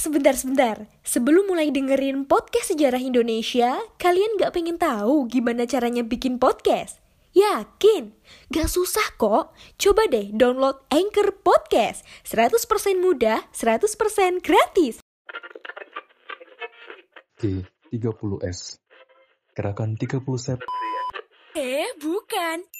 sebentar-sebentar. Sebelum mulai dengerin podcast sejarah Indonesia, kalian gak pengen tahu gimana caranya bikin podcast? Yakin? Gak susah kok. Coba deh download Anchor Podcast. 100% mudah, 100% gratis. G30S Gerakan 30 Sep Eh, bukan.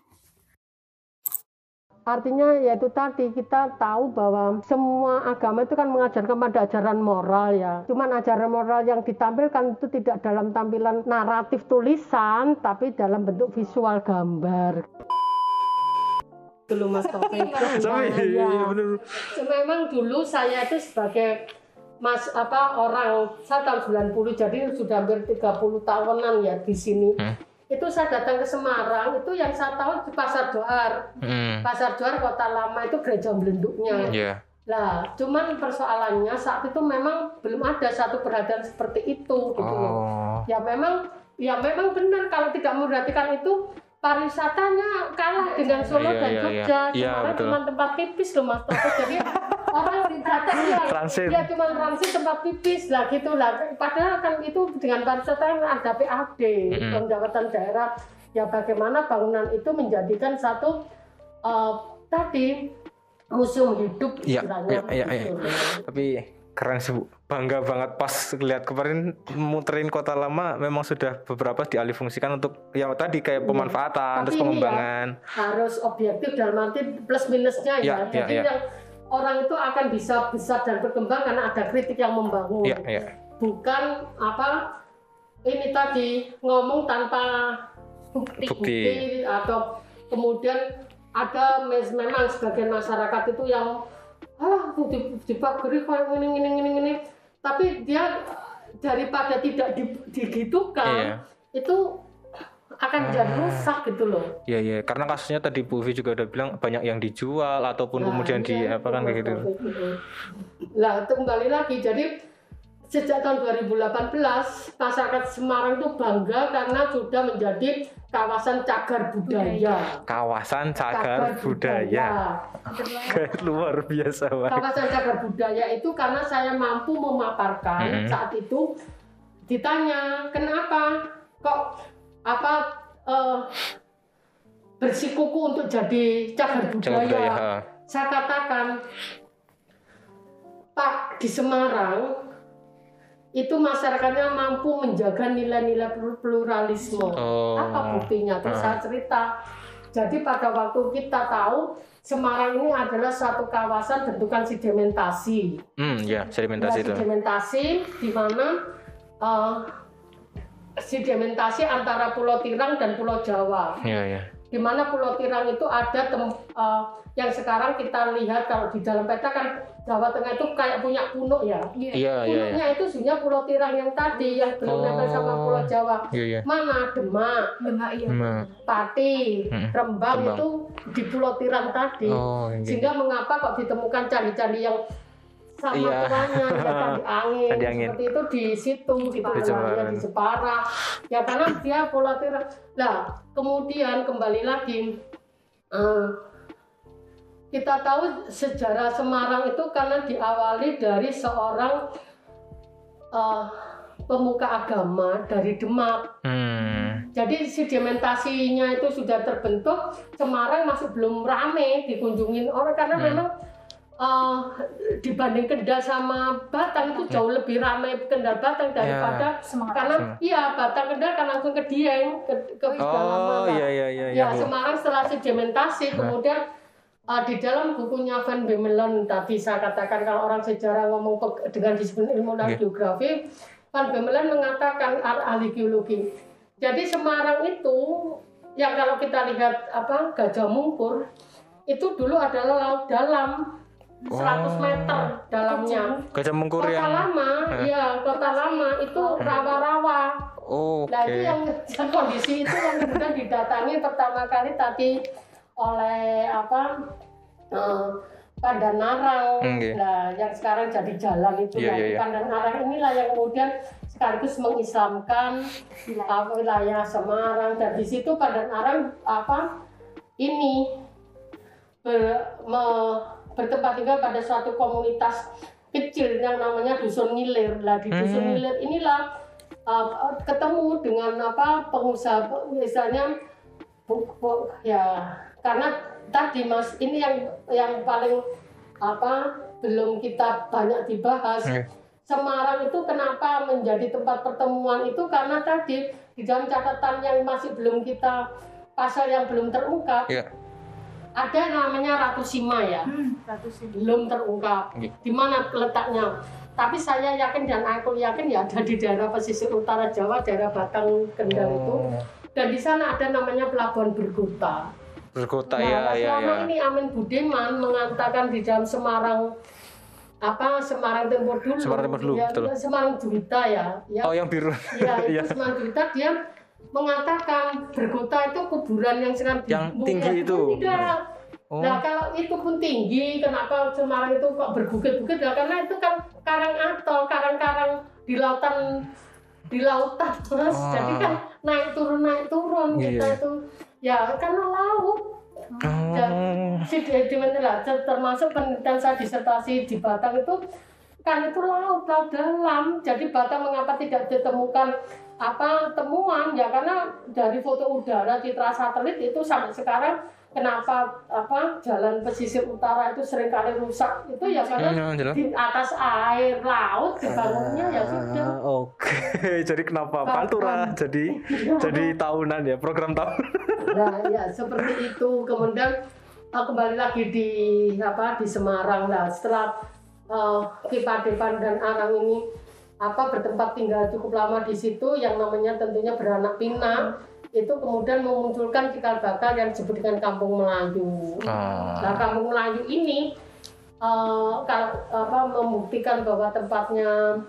Artinya yaitu tadi kita tahu bahwa semua agama itu kan mengajarkan pada ajaran moral ya. Cuman ajaran moral yang ditampilkan itu tidak dalam tampilan naratif tulisan, tapi dalam bentuk visual gambar. Dulu Mas Taufik. Sampai Ya, iya bener. Memang dulu saya itu sebagai Mas apa orang saya tahun 90 jadi sudah hampir 30 tahunan ya di sini. Hmm. Itu saya datang ke Semarang itu yang saya tahu di Pasar Doar. Hmm. Pasar Juar Kota Lama itu gereja belenduknya. Iya. Lah, cuman persoalannya saat itu memang belum ada satu perhatian seperti itu gitu loh. Oh. Ya memang ya memang benar kalau tidak memperhatikan itu pariwisatanya kalah dengan Solo Iya, dan iya, Jogja. iya. Iya, cuma tempat pipis loh Mas Toto. Jadi orang datang ya, Transit. ya cuma transit tempat pipis lah gitu lah. Padahal kan itu dengan pariwisata yang ada PAD, Mm-mm. pendapatan daerah. Ya bagaimana bangunan itu menjadikan satu eh, tadi museum hidup Iya, istilahnya iya, iya, begitu loh. Tapi keren sih Bu. Bangga banget pas lihat kemarin muterin kota lama memang sudah beberapa dialihfungsikan untuk ya tadi kayak pemanfaatan Tapi terus ini ya, pengembangan. harus objektif dalam arti plus minusnya ya. Iya, iya, Jadi iya. yang orang itu akan bisa besar dan berkembang karena ada kritik yang membangun. Iya, iya. Bukan apa ini tadi ngomong tanpa bukti, Bukti. atau kemudian ada memang sebagian masyarakat itu yang ah di, dipagari kayak gini gini gini gini tapi dia daripada tidak di- digitukan Iya. itu akan jadi Ah. rusak gitu loh Iya, iya. Karena kasusnya tadi Bu Vi juga udah bilang banyak yang dijual ataupun Nah, kemudian di iya, apa kan kayak gitu. Lah kembali lagi jadi sejak tahun 2018 masyarakat Semarang itu bangga karena sudah menjadi kawasan cagar budaya. Kawasan cagar budaya. Luar biasa banget. Kawasan cagar budaya itu karena saya mampu memaparkan Mhm. saat itu ditanya kenapa kok apa eh, bersikuku untuk jadi cagar Cagar budaya. budaya. ha. Saya katakan Pak di Semarang itu masyarakatnya mampu menjaga nilai-nilai plur- pluralisme. Oh. Apa buktinya? Terus Ah. saya cerita. Jadi pada waktu kita tahu Semarang ini adalah satu kawasan bentukan sedimentasi. Hmm, ya, sedimentasi Ya, itu. sedimentasi di mana eh, sedimentasi antara Pulau Tirang dan Pulau Jawa Iya, iya. Di mana Pulau Tirang itu ada tem- eh, yang sekarang kita lihat kalau di dalam peta kan Jawa Tengah itu kayak punya puno ya. Iya, iya, iya. Punuknya itu sebenarnya Pulau Tirang yang tadi yang belum Oh. nempel sama Pulau Jawa. Iya, iya. Mana Demak, Hmm. Pati, Hmm, Rembang Rembang. itu di Pulau Tirang tadi. Oh, yang gitu. Sehingga mengapa kok ditemukan candi-candi yang sama Iya. tuanya, ya candi angin, Candi angin. seperti itu di situ, gitu Di Jepara. di Jepara. Ya karena dia Tirang. Nah, kemudian kembali lagi, eh, kita tahu sejarah Semarang itu karena diawali dari seorang eh, pemuka agama dari Demak. Hmm. Jadi sedimentasinya itu sudah terbentuk, Semarang masih belum rame dikunjungin orang karena Hmm. memang eh, dibanding Kendal sama Batang itu jauh lebih ramai Kendal Batang daripada karena Hmm. iya Batang Kendal kan langsung ke Dieng ke, ke Oh, Pedalaman. iya iya iya Ya, Bu. Semarang setelah sedimentasi kemudian uh, di dalam bukunya Van Bemelen tadi saya katakan kalau orang sejarah ngomong pe- dengan disiplin ilmu dan geografi Van Bemelen mengatakan ah- ahli geologi. Jadi Semarang itu yang kalau kita lihat apa Gajah Mungkur itu dulu adalah laut dalam 100 meter dalamnya. Gajah Mungkur Kota yang lama, Eh. ya kota lama itu rawa-rawa. Oh, Nah oke. itu yang yang kondisi itu yang kemudian didatangi pertama kali tadi oleh apa eh, Pandanarang, Oke. nah yang sekarang jadi jalan itu Iya, nah, iya, iya. Pandanarang inilah yang kemudian sekaligus mengislamkan wilayah Semarang dan di situ Pandanarang apa ini ber- me- bertempat tinggal pada suatu komunitas kecil yang namanya dusun ngilir. Lah di dusun Hmm. ngilir inilah uh, ketemu dengan apa pengusaha misalnya bu- bu- ya karena tadi mas ini yang yang paling apa belum kita banyak dibahas. Oke. Semarang itu kenapa menjadi tempat pertemuan itu karena tadi di dalam catatan yang masih belum kita pasal yang belum terungkap Iya. Ada namanya Ratu Sima ya belum terungkap Oke. di mana letaknya tapi saya yakin dan aku yakin ya ada di daerah pesisir utara Jawa daerah Batang Kendal itu Oh. dan di sana ada namanya Pelabuhan Bergota Berkota nah ya ya selama ya. ini Amin Budiman mengatakan di dalam Semarang apa Semarang Tempo dulu Semarang Tempo dulu, ya, betul. Semarang Juwita ya, ya Oh yang biru. Ya, Iya. itu Semarang Juwita dia mengatakan bergota itu kuburan yang sangat Yang tinggi itu. Tidak. Oh. Nah kalau itu pun tinggi, kenapa Semarang itu kok berbukit-bukit? Ya karena itu kan karang atol, karang-karang di lautan di lautan mas. Ah. Jadi kan naik turun naik turun Iya, kita iya. itu ya karena laut. Oh. Si di mana lah termasuk penelitian saya disertasi di Batang itu kan itu laut laut dalam. Jadi Batang mengapa tidak ditemukan apa temuan ya karena dari foto udara citra satelit itu sampai sekarang kenapa apa jalan pesisir utara itu sering kali rusak itu ya karena Hmm, jelas. di atas air laut dibangunnya ya sudah Ah, Oke, jadi kenapa Kapan? Pantura jadi jadi tahunan ya program tahun. Nah, ya seperti itu. Kemudian uh, kembali lagi di apa di Semarang lah. Setelah uh, Kipadepan dan Arang ini apa bertempat tinggal cukup lama di situ, yang namanya tentunya beranak pinak, itu kemudian memunculkan cikal bakal yang disebut dengan Kampung Melayu. Nah, Ah. Kampung Melayu ini uh, apa membuktikan bahwa tempatnya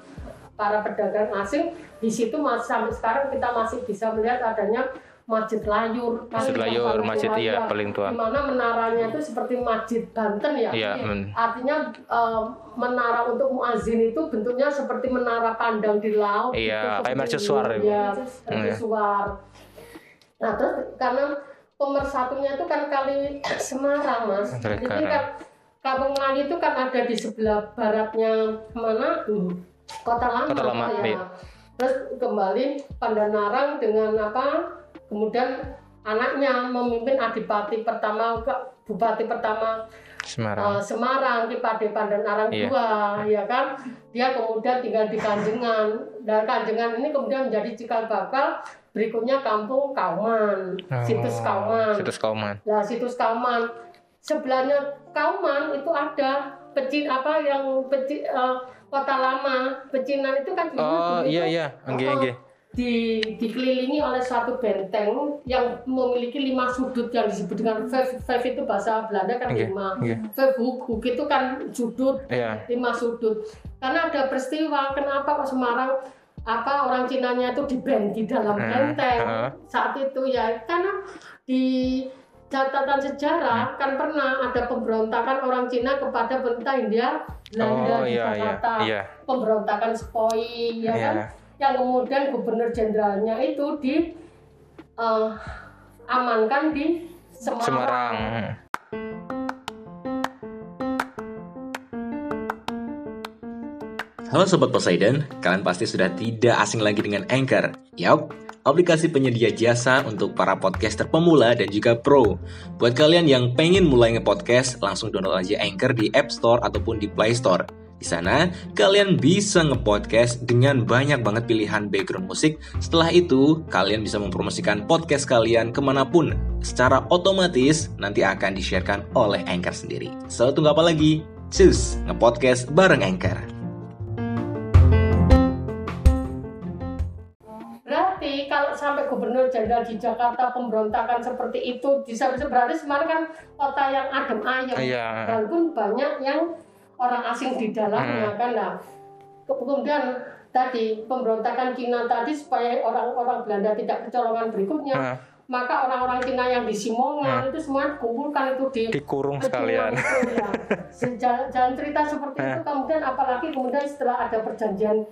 para pedagang asing di situ masih sampai sekarang kita masih bisa melihat adanya Masjid Layur. Masjid Layur, masjid iya ya. paling tua. Di mana menaranya itu seperti Masjid Banten ya. Iya, men. Artinya uh, menara untuk muazin itu bentuknya seperti menara pandang di laut. Iya, gitu, kayak mercusuar ya. Iya, Iya. mercusuar. Nah terus karena pemersatunya itu kan kali Semarang mas. Jadi kan Kampung Melayu itu kan ada di sebelah baratnya mana? Hmm, Kota Lama. Kota Lama, ya. iya. Terus kembali Pandanarang dengan apa? Kemudian anaknya memimpin Adipati pertama Bupati pertama Semarang. Uh, Semarang, Kipadepan dan Arang Iya. dua, ya kan? Dia kemudian tinggal di Kanjengan. Dan Kanjengan ini kemudian menjadi cikal bakal berikutnya Kampung Kauman, situs Oh, Kauman. Situs Kauman. Nah, situs Kauman. Sebelahnya Kauman itu ada peci apa yang peci uh, kota lama pecinan itu kan dulu Oh iya itu, iya, uh, angge. Di, dikelilingi oleh suatu benteng yang memiliki lima sudut yang disebut dengan five, itu bahasa Belanda kan Oke, lima oke. five hook, hook itu kan sudut Iya. lima sudut karena ada peristiwa kenapa kok Semarang apa orang Cinanya itu di band di dalam Hmm, benteng saat itu ya karena di catatan sejarah kan pernah ada pemberontakan orang Cina kepada pemerintah India Belanda Oh di iya iya Jakarta iya. pemberontakan Spoi ya Iya. kan yang kemudian gubernur jenderalnya itu di eh, amankan di Semarang. Semarang. Halo Sobat Poseidon, kalian pasti sudah tidak asing lagi dengan Anchor. Yap, aplikasi penyedia jasa untuk para podcaster pemula dan juga pro. Buat kalian yang pengen mulai nge-podcast, langsung download aja Anchor di App Store ataupun di Play Store. Di sana, kalian bisa nge-podcast dengan banyak banget pilihan background musik. Setelah itu, kalian bisa mempromosikan podcast kalian ke mana pun. Secara otomatis, nanti akan di-sharekan oleh Anchor sendiri. So, tunggu apa lagi? Cus, nge-podcast bareng Anchor. Berarti kalau sampai gubernur jenderal di Jakarta pemberontakan seperti itu bisa berarti Semarang kan kota yang adem ayem. Iya. Walaupun banyak yang orang asing di dalamnya Hmm. kan nah. Ke- Kemudian tadi pemberontakan Cina tadi supaya orang-orang Belanda tidak kecolongan berikutnya Ah. maka orang-orang Cina yang di Simongan itu semua kumpulkan itu di dikurung sekalian itu, ya. Jalan cerita seperti itu Eh. kemudian apalagi kemudian setelah ada perjanjian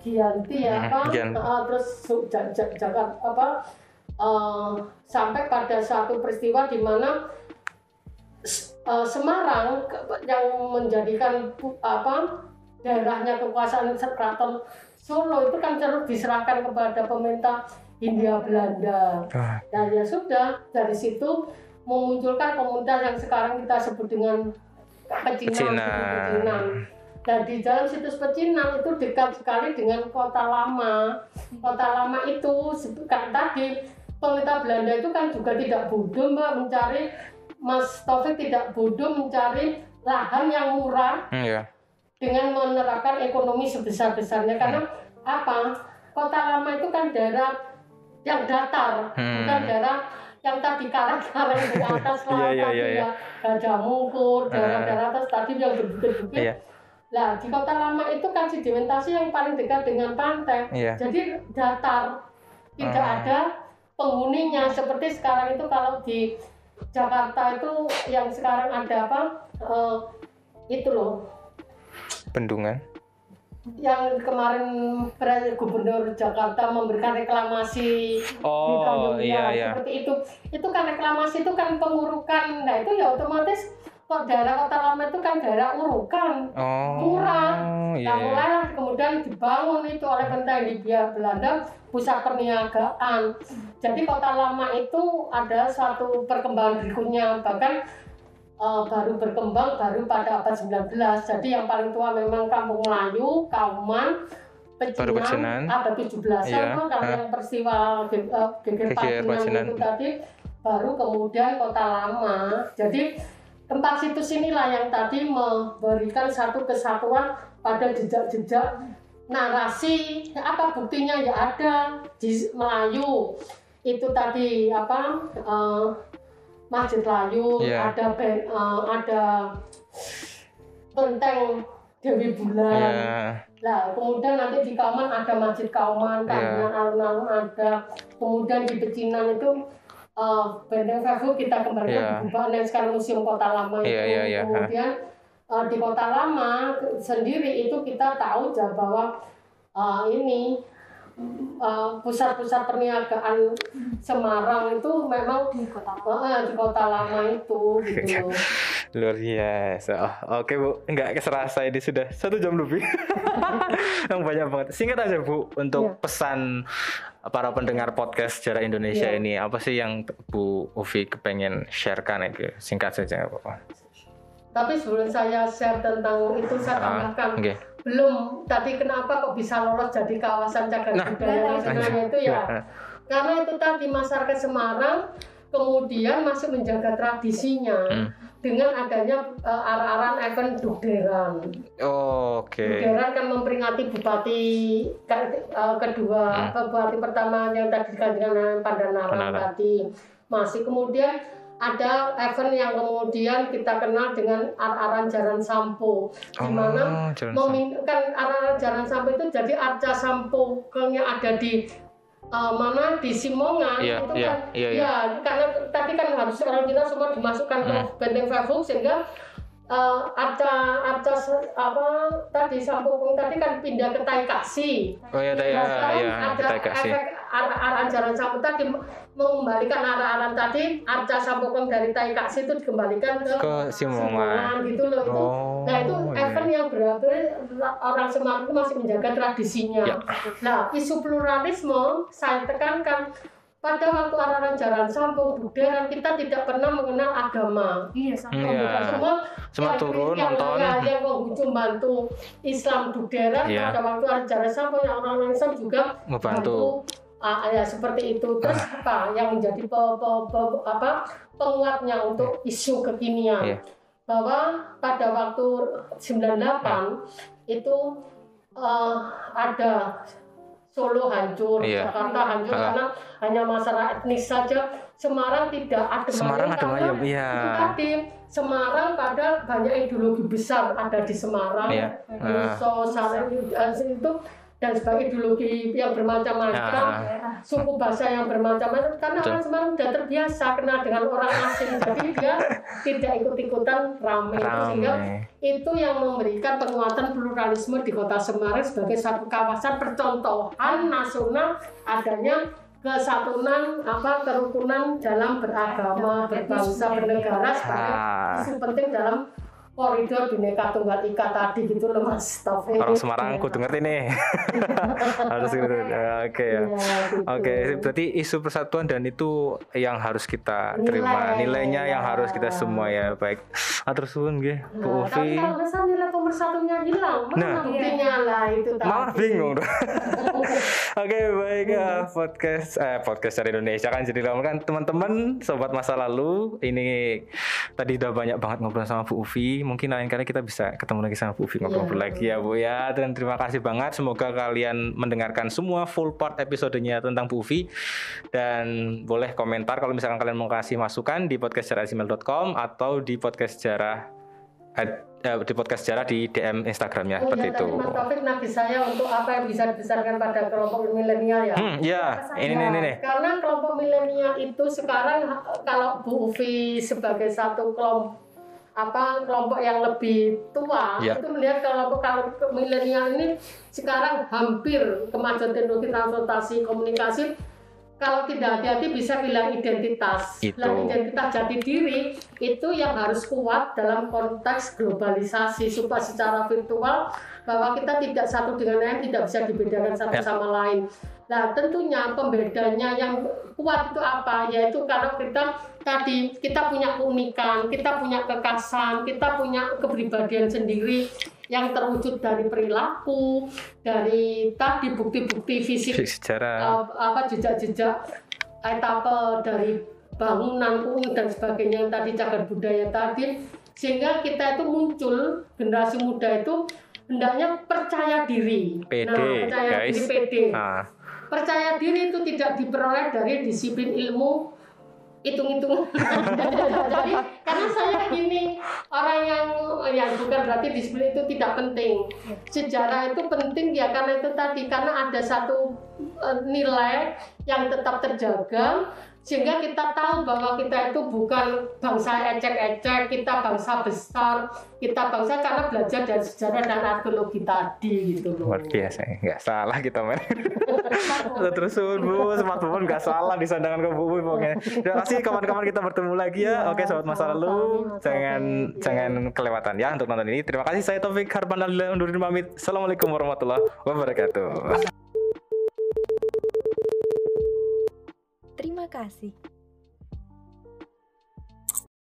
Gianti ya Hmm, apa Gianti. eh, terus su- ja- ja- Jakarta apa eh, sampai pada satu peristiwa di mana Eh, Semarang yang menjadikan apa daerahnya kekuasaan keraton Solo itu kan terus diserahkan kepada pemerintah Hindia Belanda. Ah, Dan ya sudah dari situ memunculkan komunitas yang sekarang kita sebut dengan pecinan. Dan di dalam situs pecinan itu dekat sekali dengan kota lama. Kota lama itu kan tadi pemerintah Belanda itu kan juga tidak bodoh mbak mencari Mas Taufik tidak bodoh mencari lahan yang murah hmm, ya dengan menerapkan ekonomi sebesar-besarnya karena apa kota lama itu kan daerah yang datar Hmm. bukan daerah yang tadi karang-karang di atas lah Iya, iya, tadi iya, ya gajah mungkur daerah-daerah atas tadi yang berbukit-bukit Iya. Nah, di kota lama itu kan sedimentasi yang paling dekat dengan pantai. Iya. Jadi datar, tidak Ah. ada penghuninya. Seperti sekarang itu kalau di Jakarta itu yang sekarang ada apa? eh, itu loh, bendungan yang kemarin Gubernur Jakarta memberikan reklamasi di oh Tanjung iya iya seperti itu. Itu kan reklamasi itu kan pengurukan. Nah, itu ya otomatis kok daerah kota lama itu kan daerah urukan. oh murah. iya Nah, mulailah kemudian dibangun itu oleh pemerintah Hindia Belanda pusat perniagaan. Jadi kota lama itu ada satu perkembangan berikutnya bahkan eh, baru berkembang baru pada abad 19. Jadi yang paling tua memang Kampung Melayu, Kauman, Pecinan. Pecinan, abad 17 Iya, kalau ah. yang peristiwa Ge- eh, Geger Pacinan Pacinan. itu tadi baru kemudian kota lama. Jadi tempat situs inilah yang tadi memberikan satu kesatuan pada jejak-jejak narasi apa buktinya ya ada di Melayu itu tadi apa eh, Masjid Layu Iya. ada ben- eh, ada Benteng Dewi Bulan Iya. Nah, kemudian nanti di Kauman ada Masjid Kauman, Iya. Kandungan alun-alun ada. Kemudian di Pecinan itu eh, Benteng Vefu kita kembali Iya. dibuka dan sekarang Museum Kota Lama itu. Iya, iya, iya. Kemudian eh, di Kota Lama sendiri itu kita tahu ya bahwa eh, ini eh, pusat-pusat perniagaan Semarang itu memang di Kota Lama, di Kota Lama itu gitu. luar biasa oh, oke bu nggak keserasa ini sudah satu jam lebih yang banyak banget singkat aja bu untuk Iya. pesan para pendengar podcast sejarah Indonesia Iya. ini apa sih yang Bu Uvi kepengen sharekan itu singkat saja nggak apa-apa. Tapi sebelum saya share tentang itu saya Ah, tambahkan. oke. Belum. Tadi kenapa kok bisa lolos jadi kawasan cagar Nah, budaya nasionalnya itu ya? Nah, karena itu tadi masyarakat Semarang kemudian masih menjaga tradisinya. Hmm. Dengan adanya eh, arah-arahan event Dugderan. oh, oke Dugderan kan memperingati bupati ke- eh, kedua, Hmm. bupati pertama yang tadi digantikan Pandanaran tadi. Masih kemudian ada event yang kemudian kita kenal dengan ar-aran Jalan Sampo, di mana oh, memin kan arah jalan sampai itu jadi arca sampo yang ada di uh, mana di Simongan Iya, itu iya, kan iya, iya. ya karena tadi kan harus orang kita semua dimasukkan ke Hmm. benteng Fafung sehingga uh, arca arca apa tadi sampo tadi kan pindah ke Taikasi oh ya ya sekarang ya ada efek jalan sampo tadi mengembalikan arah-arah tadi arca sampokong dari Taikasi itu dikembalikan ke, ke Simongan gitu loh itu oh Nah itu iya. event yang berarti orang Semarang itu masih menjaga tradisinya. Ya. Nah isu pluralisme saya tekankan pada waktu arahan jalan sampung buderan kita tidak pernah mengenal agama. Iya, sama. Iya. Bukan semua Semua yang- turun, yang, nonton. Ya, yang menghujung bantu Islam buderan Iya. pada waktu arahan jalan sampung yang orang-orang Islam juga Ngebantu. Ah, ya seperti itu. Terus apa yang menjadi pe- pe- pe- apa penguatnya untuk isu kekinian? Iya. Bahwa pada waktu 98 itu eh, ada Solo hancur, Iya. Jakarta hancur Ah. karena hanya masalah etnis saja. Semarang tidak ada Semarang ada mayem, iya. Itu tadi Semarang pada banyak ideologi besar ada di Semarang. Iya. Russo, Saleh, itu dan sebagai ideologi yang bermacam-macam, Ah. suku bahasa yang bermacam-macam, karena Betul. orang Semarang sudah terbiasa kenal dengan orang asing, jadi dia tidak ikut-ikutan ramai, sehingga itu yang memberikan penguatan pluralisme di kota Semarang sebagai satu kawasan percontohan nasional adanya kesatuan apa kerukunan dalam beragama berbangsa bernegara sebagai Ah. isu penting dalam koridor bineka tunggal ika tadi gitu loh mas Taufik Orang Semarang kudu ngerti nih. harus gitu. Oke ya. Iya, gitu. Oke, berarti isu persatuan dan itu yang harus kita Nilai. terima. Nilainya yang Ya. harus kita semua ya. Baik. Atur suwun nggih, Bu Nah, tapi Ufi. kalau misalnya nilai pemersatunya hilang, mana Nah. buktinya lah itu tadi. Malah bingung. Oke baik ya podcast eh, podcast dari Indonesia kan jadi lama kan teman-teman sobat masa lalu ini tadi udah banyak banget ngobrol sama Bu Ufi mungkin lain kali kita bisa ketemu lagi sama Bu Ufi ngobrol-ngobrol Iya. lagi ya Bu ya dan terima kasih banget semoga kalian mendengarkan semua full part episodenya tentang Bu Ufi dan boleh komentar kalau misalkan kalian mau kasih masukan di podcastsejarah@gmail.com atau di podcast sejarah eh, di podcast sejarah di DM Instagramnya Oh seperti iya, itu. Mas Taufik nagih saya untuk apa yang bisa dibesarkan pada kelompok milenial ya. Hmm, ya, ini nih, ini nih. Karena kelompok milenial itu sekarang kalau Bu Ufi sebagai satu kelompok apa kelompok yang lebih tua Ya. itu melihat kelompok kalau milenial ini sekarang hampir kemajuan teknologi transportasi komunikasi kalau tidak hati-hati bisa hilang identitas. Itu. Hilang identitas jati diri itu yang harus kuat dalam konteks globalisasi supaya secara virtual bahwa kita tidak satu dengan lain tidak bisa dibedakan satu Ya. sama lain. Nah tentunya pembedanya yang kuat itu apa? Yaitu kalau kita tadi kita punya keunikan, kita punya kekasan, kita punya kepribadian sendiri yang terwujud dari perilaku, dari tadi bukti-bukti fisik sejarah uh, apa jejak-jejak etapa dari bangunan unik dan sebagainya yang tadi cagar budaya tadi sehingga kita itu muncul generasi muda itu hendaknya percaya diri. PD, nah, percaya guys. diri PD. nah Percaya diri itu tidak diperoleh dari disiplin ilmu hitung-hitung. Jadi karena saya gini orang yang yang bukan berarti disiplin itu tidak penting. Sejarah itu penting ya karena itu tadi karena ada satu eh, nilai yang tetap terjaga sehingga kita tahu bahwa kita itu bukan bangsa ecek-ecek, kita bangsa besar, kita bangsa karena belajar dari sejarah dan arkeologi tadi gitu loh. luar biasa nggak salah kita men terus bu. Semat bu nggak salah di sandangan ke bu pokoknya. Terima kasih kawan-kawan kita bertemu lagi ya. Oke sobat masa lalu. jangan jangan kelewatan ya untuk nonton ini. Terima kasih saya Taufik Harpan Alila undur diri pamit. Assalamualaikum warahmatullahi wabarakatuh kasih.